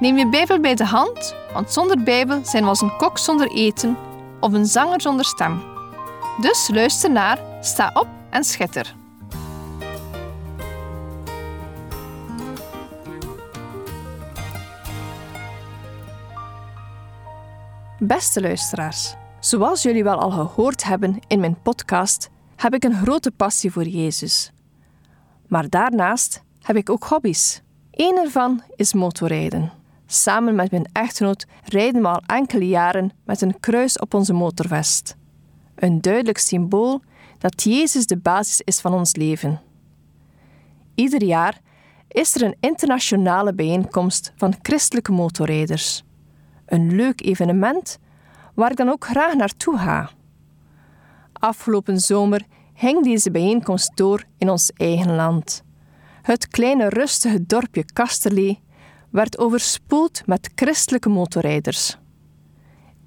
Neem je Bijbel bij de hand, want zonder Bijbel zijn we als een kok zonder eten of een zanger zonder stem. Dus luister naar, sta op en schitter. Beste luisteraars, zoals jullie wel al gehoord hebben in mijn podcast, heb ik een grote passie voor Jezus. Maar daarnaast heb ik ook hobby's. Eén ervan is motorrijden. Samen met mijn echtgenoot rijden we al enkele jaren met een kruis op onze motorvest. Een duidelijk symbool dat Jezus de basis is van ons leven. Ieder jaar is er een internationale bijeenkomst van christelijke motorrijders. Een leuk evenement waar ik dan ook graag naartoe ga. Afgelopen zomer ging deze bijeenkomst door in ons eigen land. Het kleine rustige dorpje Kasterlee werd overspoeld met christelijke motorrijders.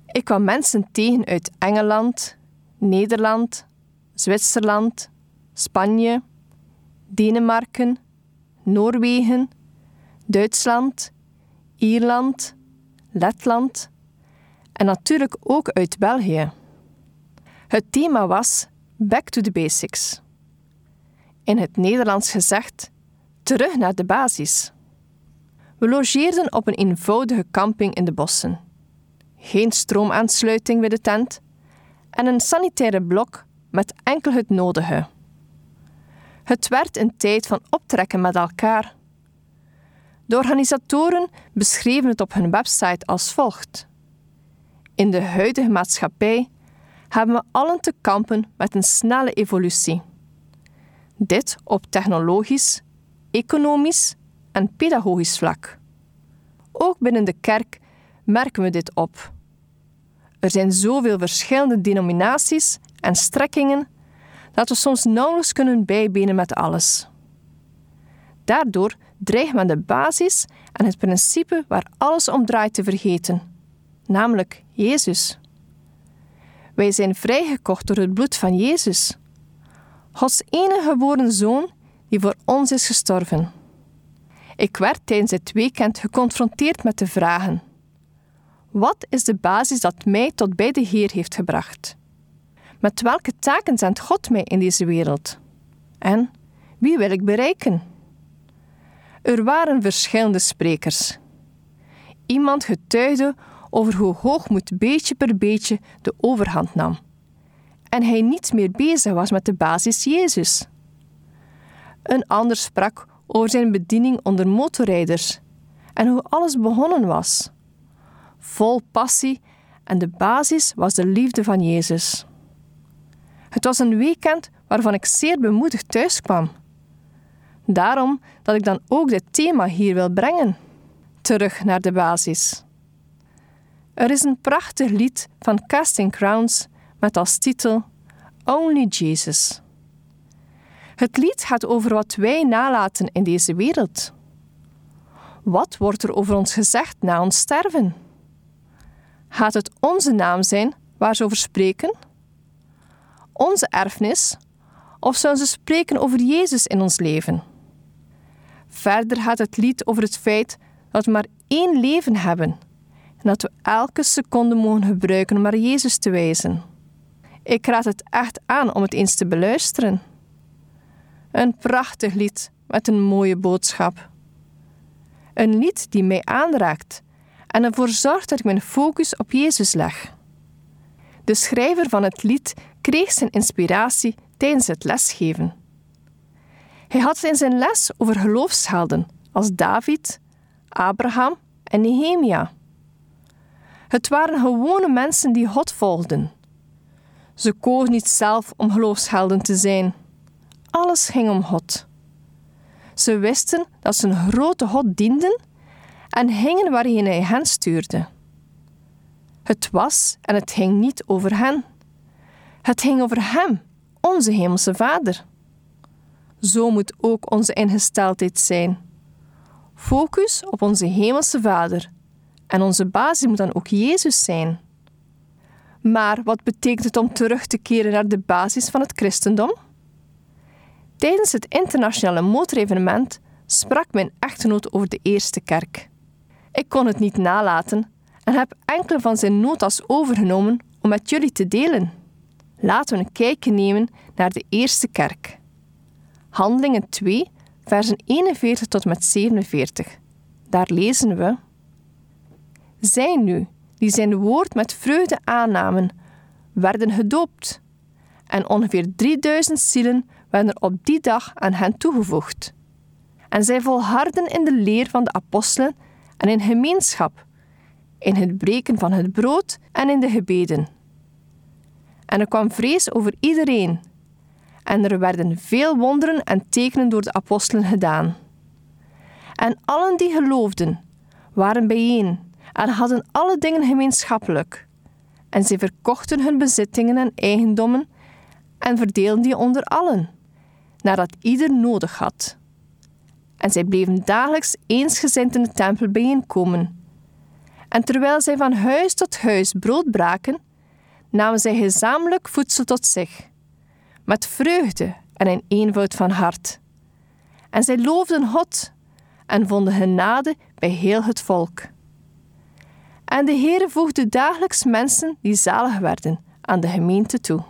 Ik kwam mensen tegen uit Engeland, Nederland, Zwitserland, Spanje, Denemarken, Noorwegen, Duitsland, Ierland, Letland en natuurlijk ook uit België. Het thema was Back to the Basics. In het Nederlands gezegd, terug naar de basis. We logeerden op een eenvoudige camping in de bossen. Geen stroomaansluiting bij de tent en een sanitaire blok met enkel het nodige. Het werd een tijd van optrekken met elkaar. De organisatoren beschreven het op hun website als volgt. In de huidige maatschappij hebben we allen te kampen met een snelle evolutie. Dit op technologisch, economisch en pedagogisch vlak. Ook binnen de kerk merken we dit op. Er zijn zoveel verschillende denominaties en strekkingen dat we soms nauwelijks kunnen bijbenen met alles. Daardoor dreigt men de basis en het principe waar alles om draait te vergeten, namelijk Jezus. Wij zijn vrijgekocht door het bloed van Jezus, Gods enige geboren zoon die voor ons is gestorven. Ik werd tijdens het weekend geconfronteerd met de vragen: Wat is de basis dat mij tot bij de Heer heeft gebracht? Met welke taken zendt God mij in deze wereld? En wie wil ik bereiken? Er waren verschillende sprekers. Iemand getuigde over hoe hoogmoed beetje per beetje de overhand nam. En hij niet meer bezig was met de basis Jezus. Een ander sprak over zijn bediening onder motorrijders en hoe alles begonnen was. Vol passie en de basis was de liefde van Jezus. Het was een weekend waarvan ik zeer bemoedigd thuis kwam. Daarom dat ik dan ook dit thema hier wil brengen. Terug naar de basis. Er is een prachtig lied van Casting Crowns met als titel Only Jesus. Het lied gaat over wat wij nalaten in deze wereld. Wat wordt er over ons gezegd na ons sterven? Gaat het onze naam zijn waar ze over spreken? Onze erfenis? Of zullen ze spreken over Jezus in ons leven? Verder gaat het lied over het feit dat we maar één leven hebben en dat we elke seconde mogen gebruiken om naar Jezus te wijzen. Ik raad het echt aan om het eens te beluisteren. Een prachtig lied met een mooie boodschap. Een lied die mij aanraakt en ervoor zorgt dat ik mijn focus op Jezus leg. De schrijver van het lied kreeg zijn inspiratie tijdens het lesgeven. Hij had in zijn les over geloofshelden als David, Abraham en Nehemia. Het waren gewone mensen die God volgden. Ze kozen niet zelf om geloofshelden te zijn alles ging om God. Ze wisten dat ze een grote God dienden en gingen waarheen hij hen stuurde. Het was en het ging niet over hen. Het ging over Hem, onze Hemelse Vader. Zo moet ook onze ingesteldheid zijn. Focus op onze Hemelse Vader. En onze basis moet dan ook Jezus zijn. Maar wat betekent het om terug te keren naar de basis van het christendom? Tijdens het internationale motorevenement sprak mijn echtgenoot over de eerste kerk. Ik kon het niet nalaten en heb enkele van zijn notas overgenomen om met jullie te delen. Laten we een kijkje nemen naar de eerste kerk. Handelingen 2, versen 41 tot met 47. Daar lezen we: Zij nu, die zijn woord met vreugde aannamen, werden gedoopt. En ongeveer 3000 zielen werden er op die dag aan hen toegevoegd. En zij volharden in de leer van de apostelen en in gemeenschap, in het breken van het brood en in de gebeden. En er kwam vrees over iedereen. En er werden veel wonderen en tekenen door de apostelen gedaan. En allen die geloofden, waren bijeen en hadden alle dingen gemeenschappelijk. En zij verkochten hun bezittingen en eigendommen en verdeelden die onder allen, nadat ieder nodig had. En zij bleven dagelijks eensgezind in de tempel bijeenkomen. En terwijl zij van huis tot huis brood braken, namen zij gezamenlijk voedsel tot zich, met vreugde en een eenvoud van hart. En zij loofden God en vonden genade bij heel het volk. En de Heere voegde dagelijks mensen die zalig werden aan de gemeente toe.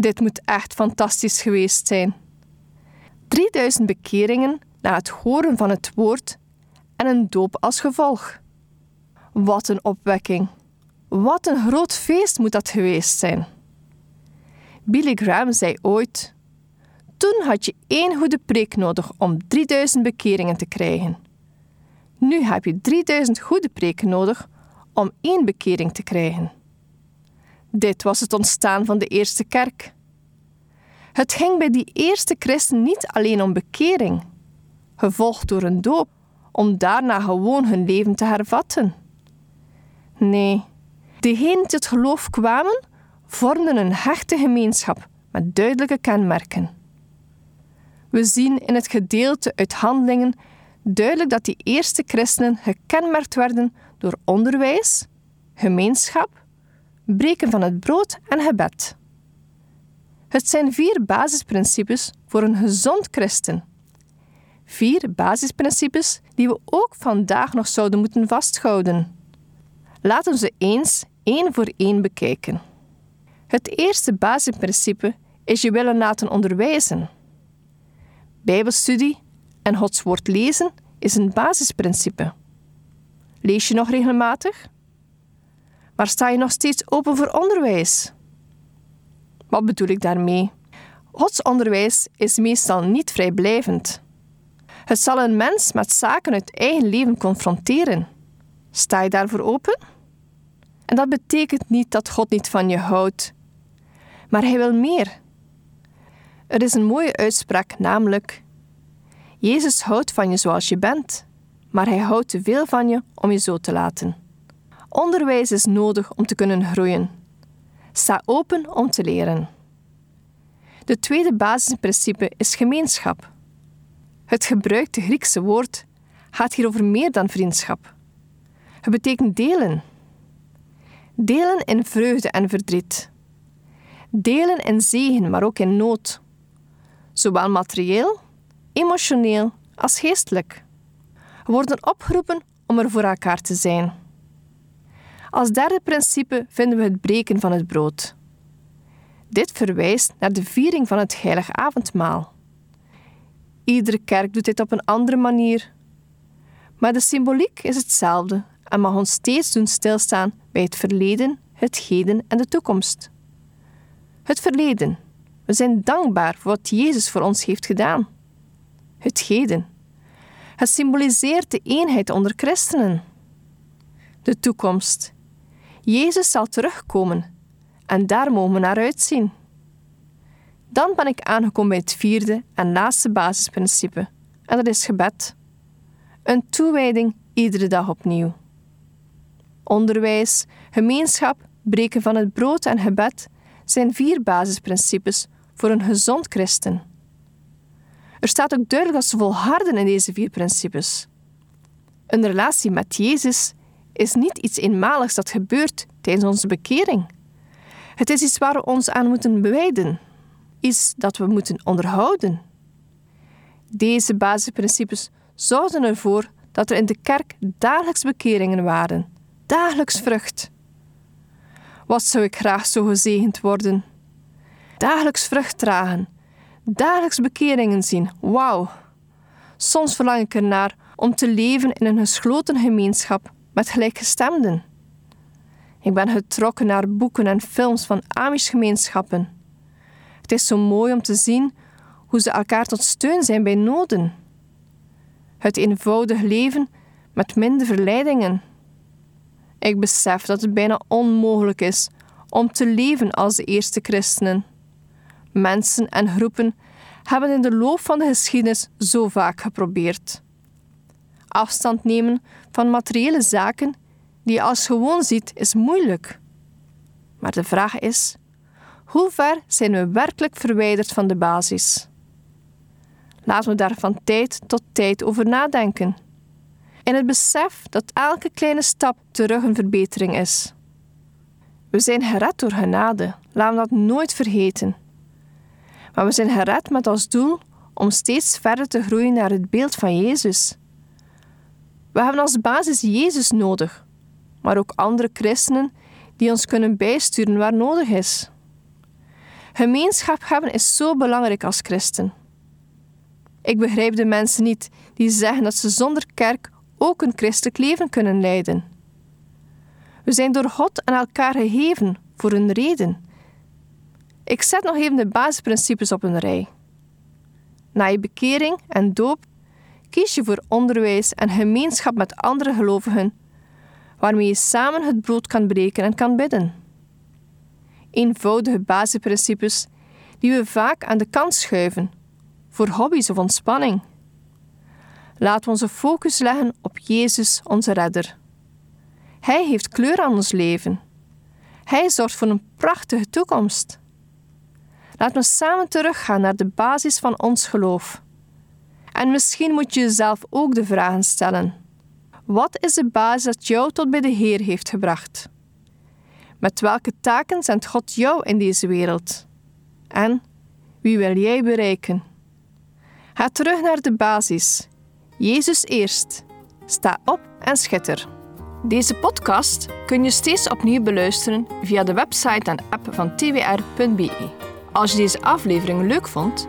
Dit moet echt fantastisch geweest zijn. 3000 bekeringen na het horen van het woord en een doop als gevolg. Wat een opwekking! Wat een groot feest moet dat geweest zijn. Billy Graham zei ooit: Toen had je één goede preek nodig om 3000 bekeringen te krijgen. Nu heb je 3000 goede preken nodig om één bekering te krijgen. Dit was het ontstaan van de eerste kerk. Het ging bij die eerste christen niet alleen om bekering, gevolgd door een doop, om daarna gewoon hun leven te hervatten. Nee, Degenen die het geloof kwamen, vormden een hechte gemeenschap met duidelijke kenmerken. We zien in het gedeelte uit Handelingen duidelijk dat die eerste christenen gekenmerkt werden door onderwijs, gemeenschap, breken van het brood en gebed. Het zijn vier basisprincipes voor een gezond christen. Vier basisprincipes die we ook vandaag nog zouden moeten vasthouden. Laten we ze eens één voor één bekijken. Het eerste basisprincipe is je willen laten onderwijzen. Bijbelstudie en Gods woord lezen is een basisprincipe. Lees je nog regelmatig? Maar sta je nog steeds open voor onderwijs? Wat bedoel ik daarmee? Gods onderwijs is meestal niet vrijblijvend. Het zal een mens met zaken uit eigen leven confronteren. Sta je daarvoor open? En dat betekent niet dat God niet van je houdt, maar Hij wil meer. Er is een mooie uitspraak, namelijk: Jezus houdt van je zoals je bent, maar Hij houdt te veel van je om je zo te laten. Onderwijs is nodig om te kunnen groeien. Sta open om te leren. De tweede basisprincipe is gemeenschap. Het gebruikte Griekse woord gaat hier over meer dan vriendschap. Het betekent delen. Delen in vreugde en verdriet. Delen in zegen, maar ook in nood. Zowel materieel, emotioneel als geestelijk. We worden opgeroepen om er voor elkaar te zijn. Als derde principe vinden we het breken van het brood. Dit verwijst naar de viering van het heilige avondmaal. Iedere kerk doet dit op een andere manier. Maar de symboliek is hetzelfde en mag ons steeds doen stilstaan bij het verleden, het heden en de toekomst. Het verleden. We zijn dankbaar voor wat Jezus voor ons heeft gedaan. Het heden. Het symboliseert de eenheid onder christenen. De toekomst. Jezus zal terugkomen en daar mogen we naar uitzien. Dan ben ik aangekomen bij het vierde en laatste basisprincipe, en dat is gebed. Een toewijding iedere dag opnieuw. Onderwijs, gemeenschap, breken van het brood en gebed zijn vier basisprincipes voor een gezond christen. Er staat ook duidelijk dat ze volharden in deze vier principes. Een relatie met Jezus is niet iets eenmaligs dat gebeurt tijdens onze bekering. Het is iets waar we ons aan moeten bewijden, iets dat we moeten onderhouden. Deze basisprincipes zorgden ervoor dat er in de kerk dagelijks bekeringen waren, dagelijks vrucht. Wat zou ik graag zo gezegend worden? Dagelijks vrucht dragen, dagelijks bekeringen zien, wauw. Soms verlang ik ernaar om te leven in een gesloten gemeenschap met gelijkgestemden. Ik ben getrokken naar boeken en films van Amish-gemeenschappen. Het is zo mooi om te zien hoe ze elkaar tot steun zijn bij noden. Het eenvoudig leven met minder verleidingen. Ik besef dat het bijna onmogelijk is om te leven als de eerste christenen. Mensen en groepen hebben in de loop van de geschiedenis zo vaak geprobeerd. Afstand nemen van materiële zaken die je als gewoon ziet, is moeilijk. Maar de vraag is: hoe ver zijn we werkelijk verwijderd van de basis? Laten we daar van tijd tot tijd over nadenken. In het besef dat elke kleine stap terug een verbetering is. We zijn gered door genade, laten we dat nooit vergeten. Maar we zijn gered met als doel om steeds verder te groeien naar het beeld van Jezus. We hebben als basis Jezus nodig, maar ook andere christenen die ons kunnen bijsturen waar nodig is. Gemeenschap hebben is zo belangrijk als christen. Ik begrijp de mensen niet die zeggen dat ze zonder kerk ook een christelijk leven kunnen leiden. We zijn door God aan elkaar gegeven voor een reden. Ik zet nog even de basisprincipes op een rij. Na je bekering en doop kies je voor onderwijs en gemeenschap met andere gelovigen, waarmee je samen het brood kan breken en kan bidden. Eenvoudige basisprincipes die we vaak aan de kant schuiven voor hobby's of ontspanning. We onze focus leggen op Jezus, onze Redder. Hij heeft kleur aan ons leven. Hij zorgt voor een prachtige toekomst. Laten we samen teruggaan naar de basis van ons geloof. En misschien moet je jezelf ook de vragen stellen: wat is de basis dat jou tot bij de Heer heeft gebracht? Met welke taken zendt God jou in deze wereld? En wie wil jij bereiken? Ga terug naar de basis. Jezus eerst. Sta op en schitter. Deze podcast kun je steeds opnieuw beluisteren via de website en app van twr.be. Als je deze aflevering leuk vond